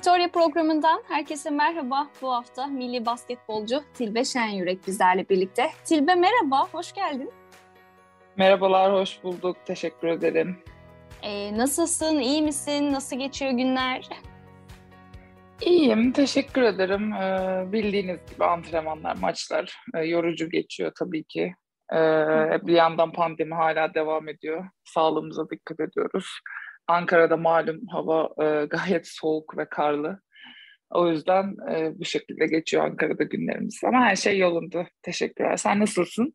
Victoria programından herkese merhaba. Bu hafta milli basketbolcu Tilbe Şenyürek bizlerle birlikte. Tilbe merhaba, hoş geldin. Merhabalar, hoş bulduk. Teşekkür ederim. Ee, nasılsın, iyi misin? Nasıl geçiyor günler? İyiyim, teşekkür ederim. Ee, bildiğiniz gibi antrenmanlar, maçlar e, yorucu geçiyor tabii ki. Ee, bir yandan pandemi hala devam ediyor. Sağlığımıza dikkat ediyoruz. Ankara'da malum hava e, gayet soğuk ve karlı. O yüzden e, bu şekilde geçiyor Ankara'da günlerimiz. Ama her şey yolunda. Teşekkürler. Sen nasılsın?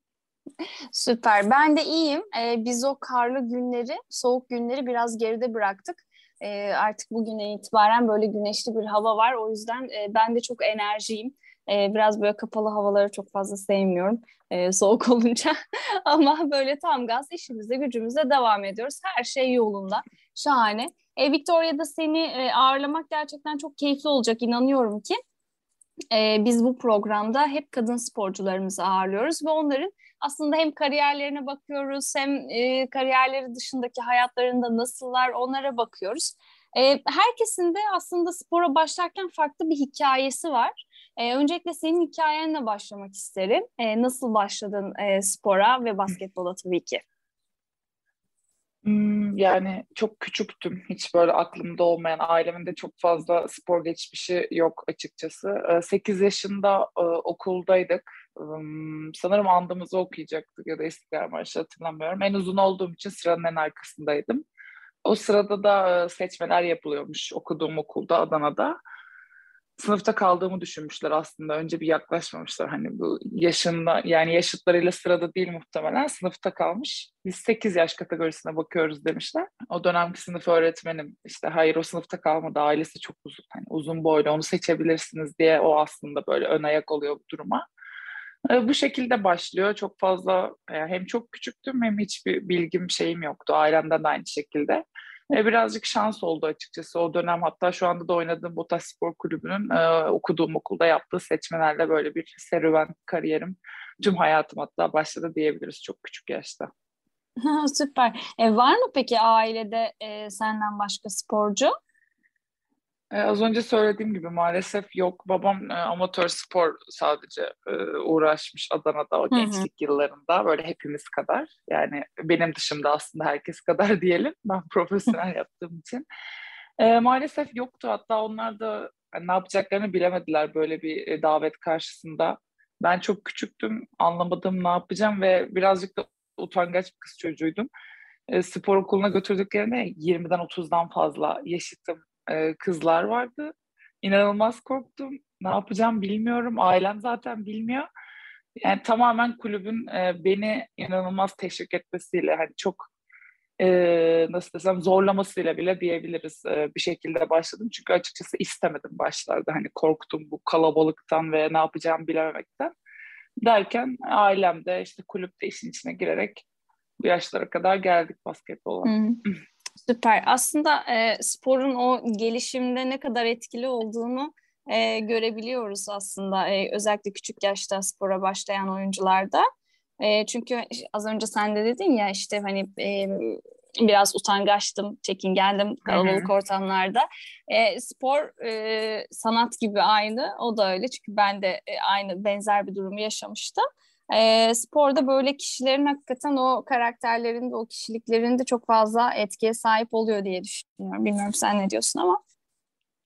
Süper. Ben de iyiyim. Ee, biz o karlı günleri, soğuk günleri biraz geride bıraktık. Ee, artık bugüne itibaren böyle güneşli bir hava var. O yüzden e, ben de çok enerjiyim. Ee, biraz böyle kapalı havaları çok fazla sevmiyorum e, soğuk olunca. Ama böyle tam gaz işimize gücümüze devam ediyoruz. Her şey yolunda. Şahane. E, Victoria'da seni e, ağırlamak gerçekten çok keyifli olacak inanıyorum ki. E, biz bu programda hep kadın sporcularımızı ağırlıyoruz ve onların aslında hem kariyerlerine bakıyoruz hem e, kariyerleri dışındaki hayatlarında nasıllar onlara bakıyoruz. E, herkesin de aslında spora başlarken farklı bir hikayesi var. E, öncelikle senin hikayenle başlamak isterim. E, nasıl başladın e, spora ve basketbola tabii ki? Hmm, yani çok küçüktüm. Hiç böyle aklımda olmayan, ailemin de çok fazla spor geçmişi yok açıkçası. 8 yaşında okuldaydık. Hmm, sanırım andımızı okuyacaktık ya da İstiklal Marşı hatırlamıyorum. En uzun olduğum için sıranın en arkasındaydım. O sırada da seçmeler yapılıyormuş okuduğum okulda Adana'da sınıfta kaldığımı düşünmüşler aslında. Önce bir yaklaşmamışlar hani bu yaşında yani yaşıtlarıyla sırada değil muhtemelen sınıfta kalmış. Biz 8 yaş kategorisine bakıyoruz demişler. O dönemki sınıf öğretmenim işte hayır o sınıfta kalmadı ailesi çok uzun hani uzun boylu onu seçebilirsiniz diye o aslında böyle ön ayak oluyor bu duruma. Bu şekilde başlıyor. Çok fazla hem çok küçüktüm hem hiçbir bilgim şeyim yoktu. Ailemden de aynı şekilde. E, birazcık şans oldu açıkçası o dönem. Hatta şu anda da oynadığım Botaş Spor Kulübü'nün e, okuduğum okulda yaptığı seçmelerle böyle bir serüven kariyerim tüm hayatım hatta başladı diyebiliriz çok küçük yaşta. Süper. E, var mı peki ailede e, senden başka sporcu? Ee, az önce söylediğim gibi maalesef yok. Babam e, amatör spor sadece e, uğraşmış Adana'da o gençlik hı hı. yıllarında. Böyle hepimiz kadar. Yani benim dışımda aslında herkes kadar diyelim. Ben profesyonel yaptığım için. E, maalesef yoktu. Hatta onlar da yani ne yapacaklarını bilemediler böyle bir e, davet karşısında. Ben çok küçüktüm. Anlamadım ne yapacağım ve birazcık da utangaç bir kız çocuğuydum. E, spor okuluna götürdüklerinde 20'den 30'dan fazla yaşıtım e, kızlar vardı. İnanılmaz korktum. Ne yapacağım bilmiyorum. Ailem zaten bilmiyor. Yani tamamen kulübün e, beni inanılmaz teşvik etmesiyle hani çok e, nasıl desem zorlamasıyla bile diyebiliriz e, bir şekilde başladım. Çünkü açıkçası istemedim başlarda. Hani korktum bu kalabalıktan ve ne yapacağımı bilememekten. Derken ailem de işte kulüpte işin içine girerek bu yaşlara kadar geldik basketbola. Hı. Süper. Aslında e, sporun o gelişimde ne kadar etkili olduğunu e, görebiliyoruz aslında. E, özellikle küçük yaşta spora başlayan oyuncularda. E, çünkü az önce sen de dedin ya işte hani e, biraz utangaçtım, çekingendim kalabalık ortamlarda. E, spor e, sanat gibi aynı, o da öyle çünkü ben de e, aynı benzer bir durumu yaşamıştım. E, sporda böyle kişilerin hakikaten o karakterlerinde, o kişiliklerinde çok fazla etkiye sahip oluyor diye düşünüyorum. Bilmiyorum sen ne diyorsun ama.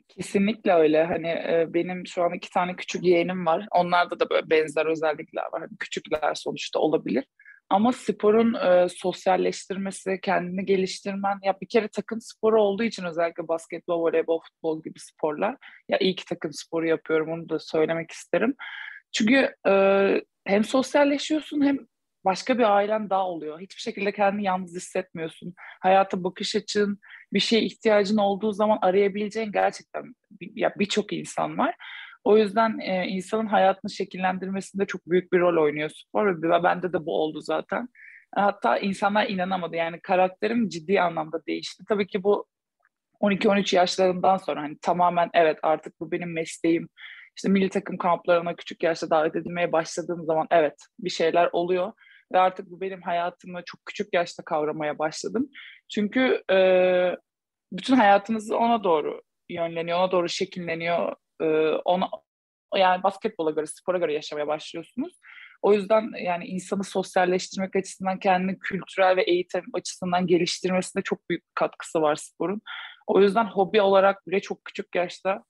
Kesinlikle öyle. Hani e, benim şu an iki tane küçük yeğenim var. Onlarda da böyle benzer özellikler var. Hani küçükler sonuçta olabilir. Ama sporun e, sosyalleştirmesi, kendini geliştirmen, ya bir kere takım sporu olduğu için özellikle basketbol, voleybol, futbol gibi sporlar. Ya iyi ki takım sporu yapıyorum onu da söylemek isterim. Çünkü e, hem sosyalleşiyorsun hem başka bir ailen daha oluyor. Hiçbir şekilde kendini yalnız hissetmiyorsun. Hayata bakış açın, bir şeye ihtiyacın olduğu zaman arayabileceğin gerçekten ya birçok insan var. O yüzden e, insanın hayatını şekillendirmesinde çok büyük bir rol oynuyor spor ve bende de bu oldu zaten. Hatta insanlar inanamadı yani karakterim ciddi anlamda değişti. Tabii ki bu 12-13 yaşlarından sonra hani tamamen evet artık bu benim mesleğim. İşte milli takım kamplarına küçük yaşta davet edilmeye başladığım zaman evet bir şeyler oluyor ve artık bu benim hayatımı çok küçük yaşta kavramaya başladım. Çünkü e, bütün hayatınız ona doğru yönleniyor, ona doğru şekilleniyor. E, ona yani basketbola göre, spora göre yaşamaya başlıyorsunuz. O yüzden yani insanı sosyalleştirmek açısından kendini kültürel ve eğitim açısından geliştirmesinde çok büyük katkısı var sporun. O yüzden hobi olarak bile çok küçük yaşta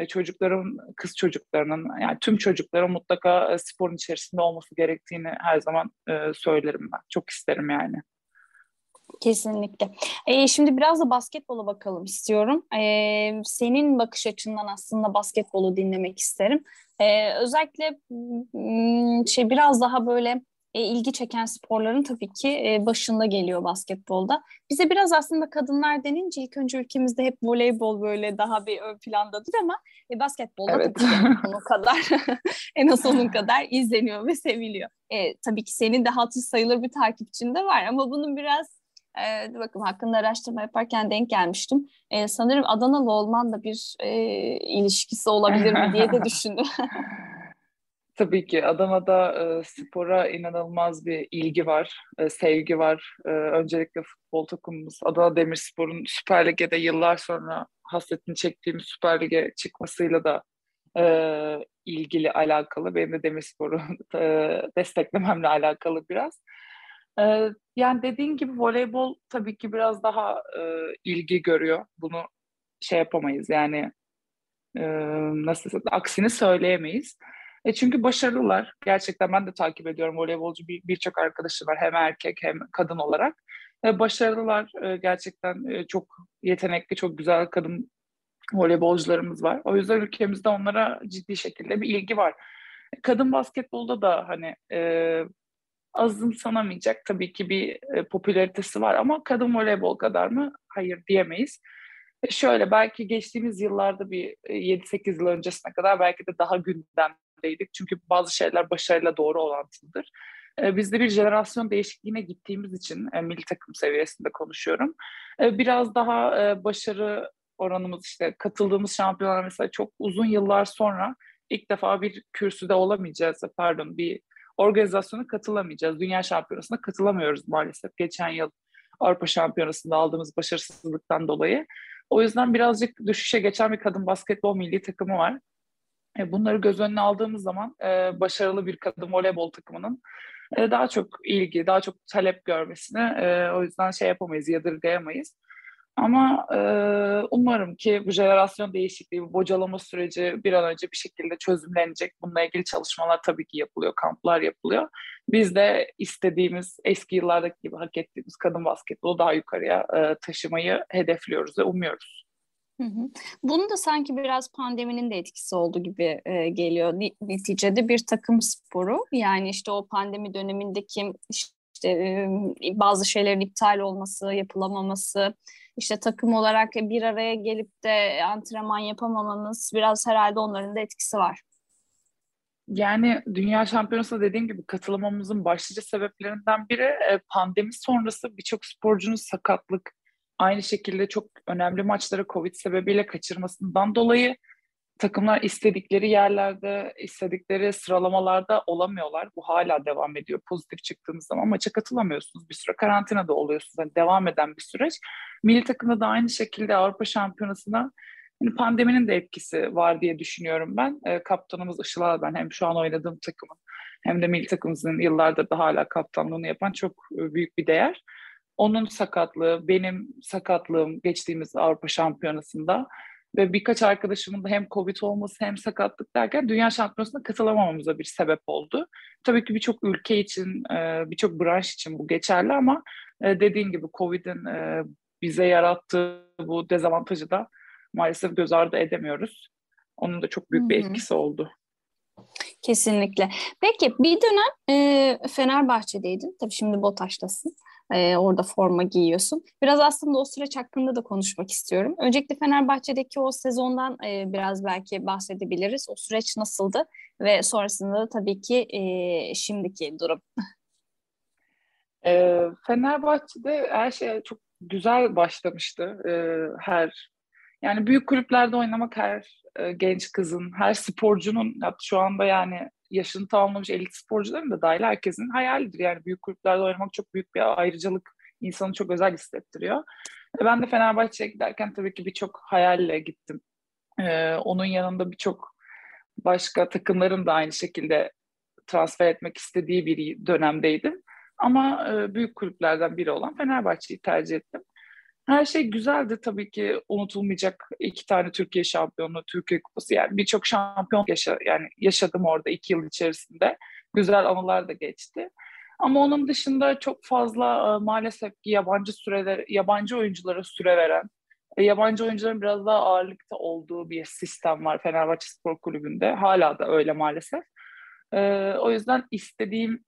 e, çocukların, kız çocuklarının yani tüm çocukların mutlaka e, sporun içerisinde olması gerektiğini her zaman e, söylerim ben. Çok isterim yani. Kesinlikle. Ee, şimdi biraz da basketbola bakalım istiyorum. Ee, senin bakış açından aslında basketbolu dinlemek isterim. Ee, özellikle şey biraz daha böyle e, ilgi çeken sporların tabii ki e, başında geliyor basketbolda. Bize biraz aslında kadınlar denince ilk önce ülkemizde hep voleybol böyle daha bir ön plandadır ama e, basketbolda evet. tabii onun kadar en az onun kadar izleniyor ve seviliyor. E, tabii ki senin de hatır sayılır bir takipçin de var ama bunun biraz e, bakın hakkında araştırma yaparken denk gelmiştim. E, sanırım Adanalı olman da bir e, ilişkisi olabilir mi diye de düşündüm. Tabii ki Adana'da e, spora inanılmaz bir ilgi var, e, sevgi var. E, öncelikle futbol takımımız Adana Demirspor'un Süper Lig'de yıllar sonra hasretini çektiğimiz Süper Lig'e çıkmasıyla da e, ilgili alakalı. Benim de Demirspor'u e, desteklememle alakalı biraz. E, yani dediğin gibi voleybol tabii ki biraz daha e, ilgi görüyor. Bunu şey yapamayız yani e, nasıl aksini söyleyemeyiz. E çünkü başarılılar. Gerçekten ben de takip ediyorum voleybolcu birçok bir arkadaşım var hem erkek hem kadın olarak. E, başarılılar. E, gerçekten e, çok yetenekli, çok güzel kadın voleybolcularımız var. O yüzden ülkemizde onlara ciddi şekilde bir ilgi var. Kadın basketbolda da hani e, azımsanamayacak tabii ki bir e, popülaritesi var ama kadın voleybol kadar mı? Hayır diyemeyiz. E, şöyle belki geçtiğimiz yıllarda bir 7-8 e, yıl öncesine kadar belki de daha gündemdeydik. Çünkü bazı şeyler başarıyla doğru orantılıdır. E, biz de bir jenerasyon değişikliğine gittiğimiz için e, milli takım seviyesinde konuşuyorum. E, biraz daha başarı oranımız işte katıldığımız şampiyonlar mesela çok uzun yıllar sonra ilk defa bir kürsüde olamayacağız pardon bir organizasyona katılamayacağız. Dünya şampiyonasına katılamıyoruz maalesef. Geçen yıl Avrupa şampiyonasında aldığımız başarısızlıktan dolayı. O yüzden birazcık düşüşe geçen bir kadın basketbol milli takımı var. E, bunları göz önüne aldığımız zaman e, başarılı bir kadın voleybol takımının e, daha çok ilgi, daha çok talep görmesini o yüzden şey yapamayız, yadırgayamayız. Ama umarım ki bu jenerasyon değişikliği, bu bocalama süreci bir an önce bir şekilde çözümlenecek. Bununla ilgili çalışmalar tabii ki yapılıyor, kamplar yapılıyor. Biz de istediğimiz, eski yıllardaki gibi hak ettiğimiz kadın basketbolu daha yukarıya taşımayı hedefliyoruz ve umuyoruz. Hı. Bunun da sanki biraz pandeminin de etkisi oldu gibi e, geliyor. Neticede bir takım sporu. Yani işte o pandemi dönemindeki işte e, bazı şeylerin iptal olması, yapılamaması, işte takım olarak bir araya gelip de antrenman yapamamanız biraz herhalde onların da etkisi var. Yani Dünya Şampiyonası dediğim gibi katılmamızın başlıca sebeplerinden biri e, pandemi sonrası birçok sporcunun sakatlık, aynı şekilde çok önemli maçları Covid sebebiyle kaçırmasından dolayı takımlar istedikleri yerlerde, istedikleri sıralamalarda olamıyorlar. Bu hala devam ediyor. Pozitif çıktığınız zaman maça katılamıyorsunuz. Bir süre karantinada oluyorsunuz. Yani devam eden bir süreç. Milli takımda da aynı şekilde Avrupa Şampiyonası'na yani pandeminin de etkisi var diye düşünüyorum ben. E, kaptanımız Işıl ben hem şu an oynadığım takımın hem de milli takımımızın yıllardır da hala kaptanlığını yapan çok e, büyük bir değer. Onun sakatlığı, benim sakatlığım geçtiğimiz Avrupa Şampiyonası'nda ve birkaç arkadaşımın da hem Covid olması hem sakatlık derken Dünya Şampiyonası'na katılamamamıza bir sebep oldu. Tabii ki birçok ülke için, e, birçok branş için bu geçerli ama e, dediğin gibi Covid'in e, bize yarattığı bu dezavantajı da maalesef göz ardı edemiyoruz. Onun da çok büyük bir etkisi oldu. Kesinlikle. Peki bir dönem e, Fenerbahçe'deydin. Tabii şimdi BOTAŞ'tasın. E, orada forma giyiyorsun. Biraz aslında o süreç hakkında da konuşmak istiyorum. Öncelikle Fenerbahçe'deki o sezondan e, biraz belki bahsedebiliriz. O süreç nasıldı ve sonrasında da tabii ki e, şimdiki durum. E, Fenerbahçe'de her şey çok güzel başlamıştı. E, her yani büyük kulüplerde oynamak her e, genç kızın, her sporcunun şu anda yani yaşını tamamlamış elit sporcuların da dahil herkesin hayalidir. Yani büyük kulüplerde oynamak çok büyük bir ayrıcalık. insanı çok özel hissettiriyor. E, ben de Fenerbahçe'ye giderken tabii ki birçok hayalle gittim. Ee, onun yanında birçok başka takımların da aynı şekilde transfer etmek istediği bir dönemdeydim. Ama e, büyük kulüplerden biri olan Fenerbahçe'yi tercih ettim. Her şey güzeldi tabii ki unutulmayacak iki tane Türkiye şampiyonluğu, Türkiye kupası yani birçok şampiyon yaşa, yani yaşadım orada iki yıl içerisinde. Güzel anılar da geçti. Ama onun dışında çok fazla e, maalesef ki yabancı süreler, yabancı oyunculara süre veren, e, yabancı oyuncuların biraz daha ağırlıkta olduğu bir sistem var Fenerbahçe Spor Kulübü'nde. Hala da öyle maalesef. E, o yüzden istediğim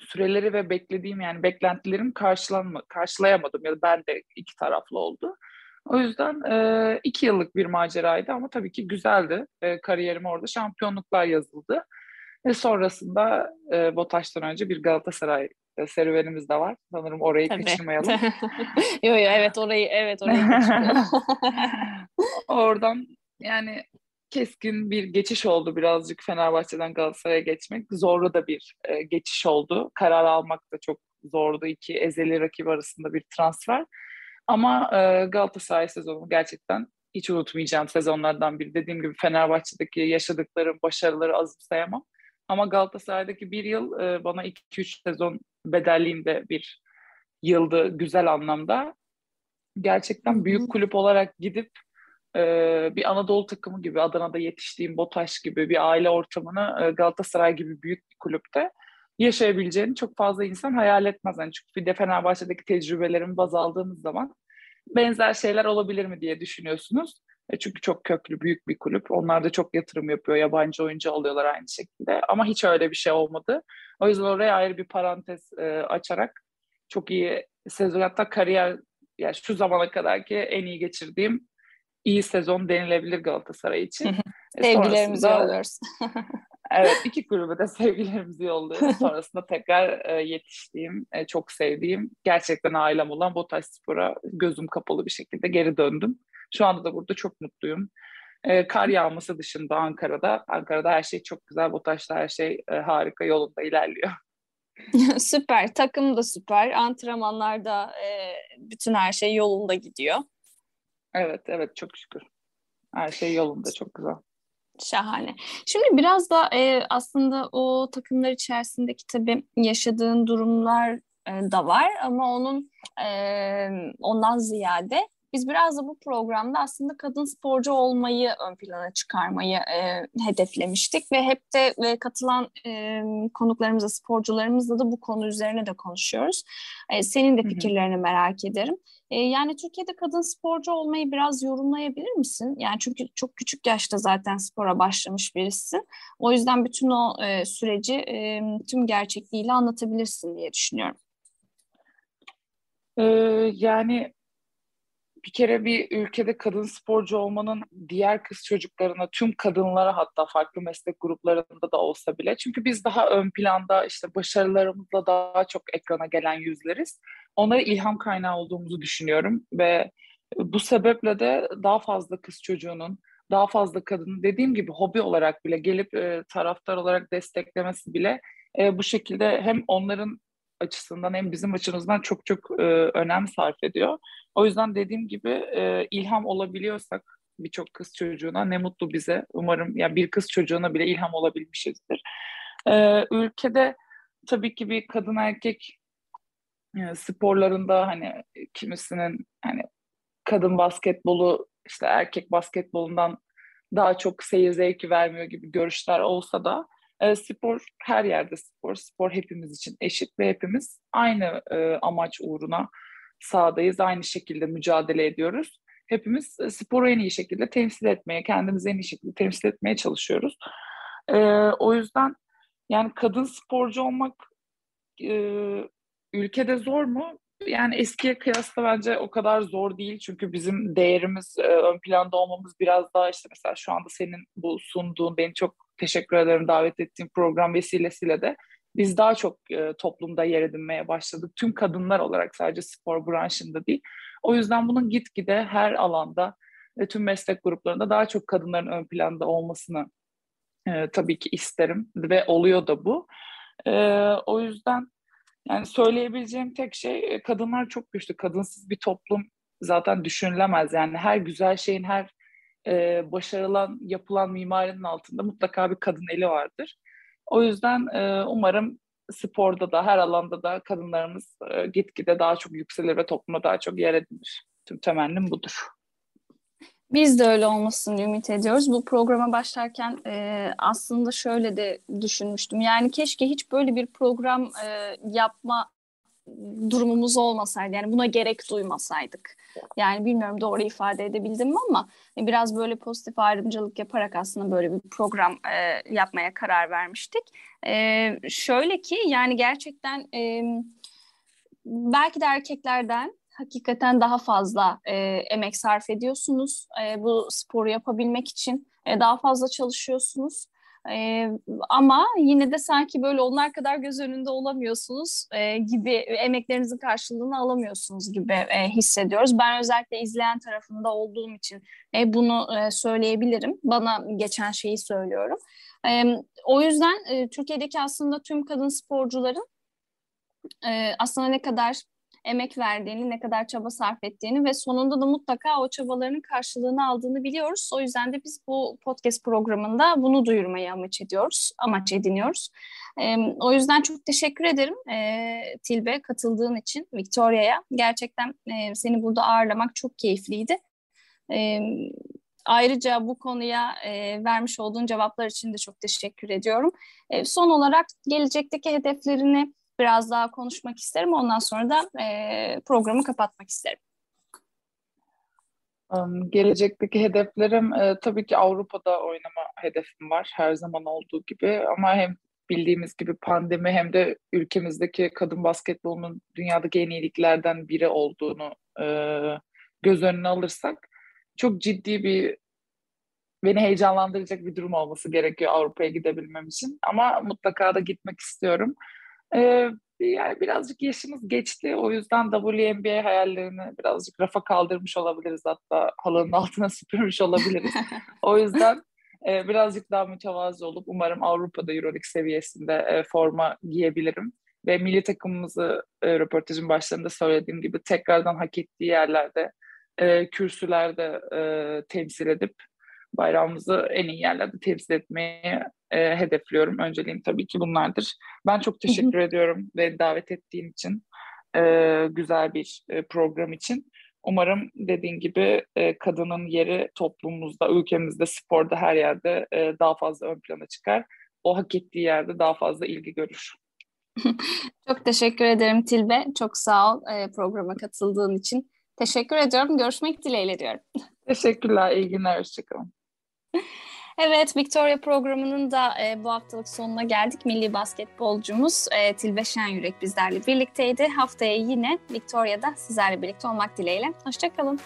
süreleri ve beklediğim yani beklentilerim karşılanma, karşılayamadım ya da ben de iki taraflı oldu. O yüzden e, iki yıllık bir maceraydı ama tabii ki güzeldi. E, kariyerim orada şampiyonluklar yazıldı. Ve sonrasında e, BOTAŞ'tan önce bir Galatasaray serüvenimiz de var. Sanırım orayı Tabii. kaçırmayalım. yo yo evet orayı evet orayı kaçırmayalım. Oradan yani keskin bir geçiş oldu birazcık Fenerbahçe'den Galatasaray'a geçmek. Zorlu da bir e, geçiş oldu. Karar almak da çok zordu. iki ezeli rakip arasında bir transfer. Ama e, Galatasaray sezonu gerçekten hiç unutmayacağım sezonlardan biri. Dediğim gibi Fenerbahçe'deki yaşadıklarım, başarıları azımsayamam. Ama Galatasaray'daki bir yıl e, bana 2-3 sezon bedelliğinde bir yıldı güzel anlamda. Gerçekten büyük kulüp olarak gidip e, bir Anadolu takımı gibi Adana'da yetiştiğim BOTAŞ gibi bir aile ortamını e, Galatasaray gibi büyük bir kulüpte yaşayabileceğini çok fazla insan hayal etmez. Yani çünkü bir de Fenerbahçe'deki tecrübelerimi baz aldığınız zaman benzer şeyler olabilir mi diye düşünüyorsunuz. E çünkü çok köklü, büyük bir kulüp. Onlar da çok yatırım yapıyor. Yabancı oyuncu alıyorlar aynı şekilde. Ama hiç öyle bir şey olmadı. O yüzden oraya ayrı bir parantez e, açarak çok iyi sezon hatta kariyer yani şu zamana kadar ki en iyi geçirdiğim iyi sezon denilebilir Galatasaray için. E, sevgilerimizi yolluyoruz. evet iki kulübe de sevgilerimizi yolluyoruz. Sonrasında tekrar e, yetiştiğim, e, çok sevdiğim, gerçekten ailem olan Botaş Spor'a gözüm kapalı bir şekilde geri döndüm. Şu anda da burada çok mutluyum. E, kar yağması dışında Ankara'da, Ankara'da her şey çok güzel, Botaş'ta her şey e, harika yolunda ilerliyor. süper, takım da süper, antrenmanlarda e, bütün her şey yolunda gidiyor. Evet, evet çok şükür. Her şey yolunda, çok güzel. Şahane. Şimdi biraz da e, aslında o takımlar içerisindeki tabii yaşadığın durumlar e, da var ama onun e, ondan ziyade biz biraz da bu programda aslında kadın sporcu olmayı ön plana çıkarmayı e, hedeflemiştik ve hep de ve katılan e, konuklarımızla, sporcularımızla da bu konu üzerine de konuşuyoruz. E, senin de fikirlerini merak ederim. E, yani Türkiye'de kadın sporcu olmayı biraz yorumlayabilir misin? Yani çünkü çok küçük yaşta zaten spora başlamış birisin. O yüzden bütün o e, süreci e, tüm gerçekliğiyle anlatabilirsin diye düşünüyorum. Ee, yani bir kere bir ülkede kadın sporcu olmanın diğer kız çocuklarına, tüm kadınlara hatta farklı meslek gruplarında da olsa bile. Çünkü biz daha ön planda işte başarılarımızla daha çok ekrana gelen yüzleriz. Onlara ilham kaynağı olduğumuzu düşünüyorum ve bu sebeple de daha fazla kız çocuğunun, daha fazla kadının dediğim gibi hobi olarak bile gelip e, taraftar olarak desteklemesi bile e, bu şekilde hem onların açısından hem bizim açımızdan çok çok e, önem sarf ediyor. O yüzden dediğim gibi e, ilham olabiliyorsak birçok kız çocuğuna ne mutlu bize. Umarım ya yani bir kız çocuğuna bile ilham olabilmişizdir. E, ülkede tabii ki bir kadın erkek e, sporlarında hani kimisinin hani kadın basketbolu işte erkek basketbolundan daha çok seyir zevki vermiyor gibi görüşler olsa da e, spor her yerde spor. Spor hepimiz için eşit ve hepimiz aynı e, amaç uğruna sahadayız. Aynı şekilde mücadele ediyoruz. Hepimiz e, sporu en iyi şekilde temsil etmeye, kendimizi en iyi şekilde temsil etmeye çalışıyoruz. E, o yüzden yani kadın sporcu olmak e, ülkede zor mu? Yani eskiye kıyasla bence o kadar zor değil. Çünkü bizim değerimiz, e, ön planda olmamız biraz daha işte mesela şu anda senin bu sunduğun, beni çok teşekkür ederim davet ettiğin program vesilesiyle de biz daha çok e, toplumda yer edinmeye başladık. Tüm kadınlar olarak sadece spor branşında değil. O yüzden bunun gitgide her alanda ve tüm meslek gruplarında daha çok kadınların ön planda olmasını e, tabii ki isterim ve oluyor da bu. E, o yüzden yani söyleyebileceğim tek şey e, kadınlar çok güçlü. Kadınsız bir toplum zaten düşünülemez. Yani her güzel şeyin, her e, başarılan, yapılan mimarinin altında mutlaka bir kadın eli vardır. O yüzden e, umarım sporda da her alanda da kadınlarımız e, gitgide daha çok yükselir ve topluma daha çok yer edinir. Tüm temennim budur. Biz de öyle olmasını ümit ediyoruz. Bu programa başlarken e, aslında şöyle de düşünmüştüm. Yani keşke hiç böyle bir program e, yapma durumumuz olmasaydı. Yani buna gerek duymasaydık. Yani bilmiyorum doğru ifade edebildim mi ama biraz böyle pozitif ayrımcılık yaparak aslında böyle bir program e, yapmaya karar vermiştik. E, şöyle ki yani gerçekten e, belki de erkeklerden hakikaten daha fazla e, emek sarf ediyorsunuz. E, bu sporu yapabilmek için e, daha fazla çalışıyorsunuz. E, ama yine de sanki böyle onlar kadar göz önünde olamıyorsunuz e, gibi emeklerinizin karşılığını alamıyorsunuz gibi e, hissediyoruz. Ben özellikle izleyen tarafında olduğum için e, bunu e, söyleyebilirim. Bana geçen şeyi söylüyorum. E, o yüzden e, Türkiye'deki aslında tüm kadın sporcuların e, aslında ne kadar emek verdiğini, ne kadar çaba sarf ettiğini ve sonunda da mutlaka o çabalarının karşılığını aldığını biliyoruz. O yüzden de biz bu podcast programında bunu duyurmayı amaç ediyoruz, amaç ediniyoruz. E, o yüzden çok teşekkür ederim e, Tilbe katıldığın için Victoria'ya. Gerçekten e, seni burada ağırlamak çok keyifliydi. E, Ayrıca bu konuya e, vermiş olduğun cevaplar için de çok teşekkür ediyorum. E, son olarak gelecekteki hedeflerini biraz daha konuşmak isterim. Ondan sonra da e, programı kapatmak isterim. Gelecekteki hedeflerim e, tabii ki Avrupa'da oynama hedefim var her zaman olduğu gibi ama hem bildiğimiz gibi pandemi hem de ülkemizdeki kadın basketbolunun dünyadaki en iyiliklerden biri olduğunu e, göz önüne alırsak çok ciddi bir beni heyecanlandıracak bir durum olması gerekiyor Avrupa'ya gidebilmem için ama mutlaka da gitmek istiyorum. Ee, yani birazcık yaşımız geçti. O yüzden WNBA hayallerini birazcık rafa kaldırmış olabiliriz. Hatta halının altına süpürmüş olabiliriz. o yüzden e, birazcık daha mütevazı olup umarım Avrupa'da Euroleague seviyesinde e, forma giyebilirim. Ve milli takımımızı e, röportajın başlarında söylediğim gibi tekrardan hak ettiği yerlerde, e, kürsülerde e, temsil edip bayrağımızı en iyi yerlerde temsil etmeyi e, hedefliyorum. Önceliğim tabii ki bunlardır. Ben çok teşekkür ediyorum ve davet ettiğin için e, güzel bir e, program için. Umarım dediğin gibi e, kadının yeri toplumumuzda, ülkemizde, sporda her yerde e, daha fazla ön plana çıkar. O hak ettiği yerde daha fazla ilgi görür. Çok teşekkür ederim Tilbe. Çok sağ ol e, programa katıldığın için. Teşekkür ediyorum. Görüşmek dileğiyle diyorum. Teşekkürler. İyi günler. Hoşçakalın. Evet, Victoria programının da e, bu haftalık sonuna geldik. Milli basketbolcumuz e, Tilbe Şenyürek bizlerle birlikteydi. Haftaya yine Victoria'da sizlerle birlikte olmak dileğiyle. Hoşçakalın.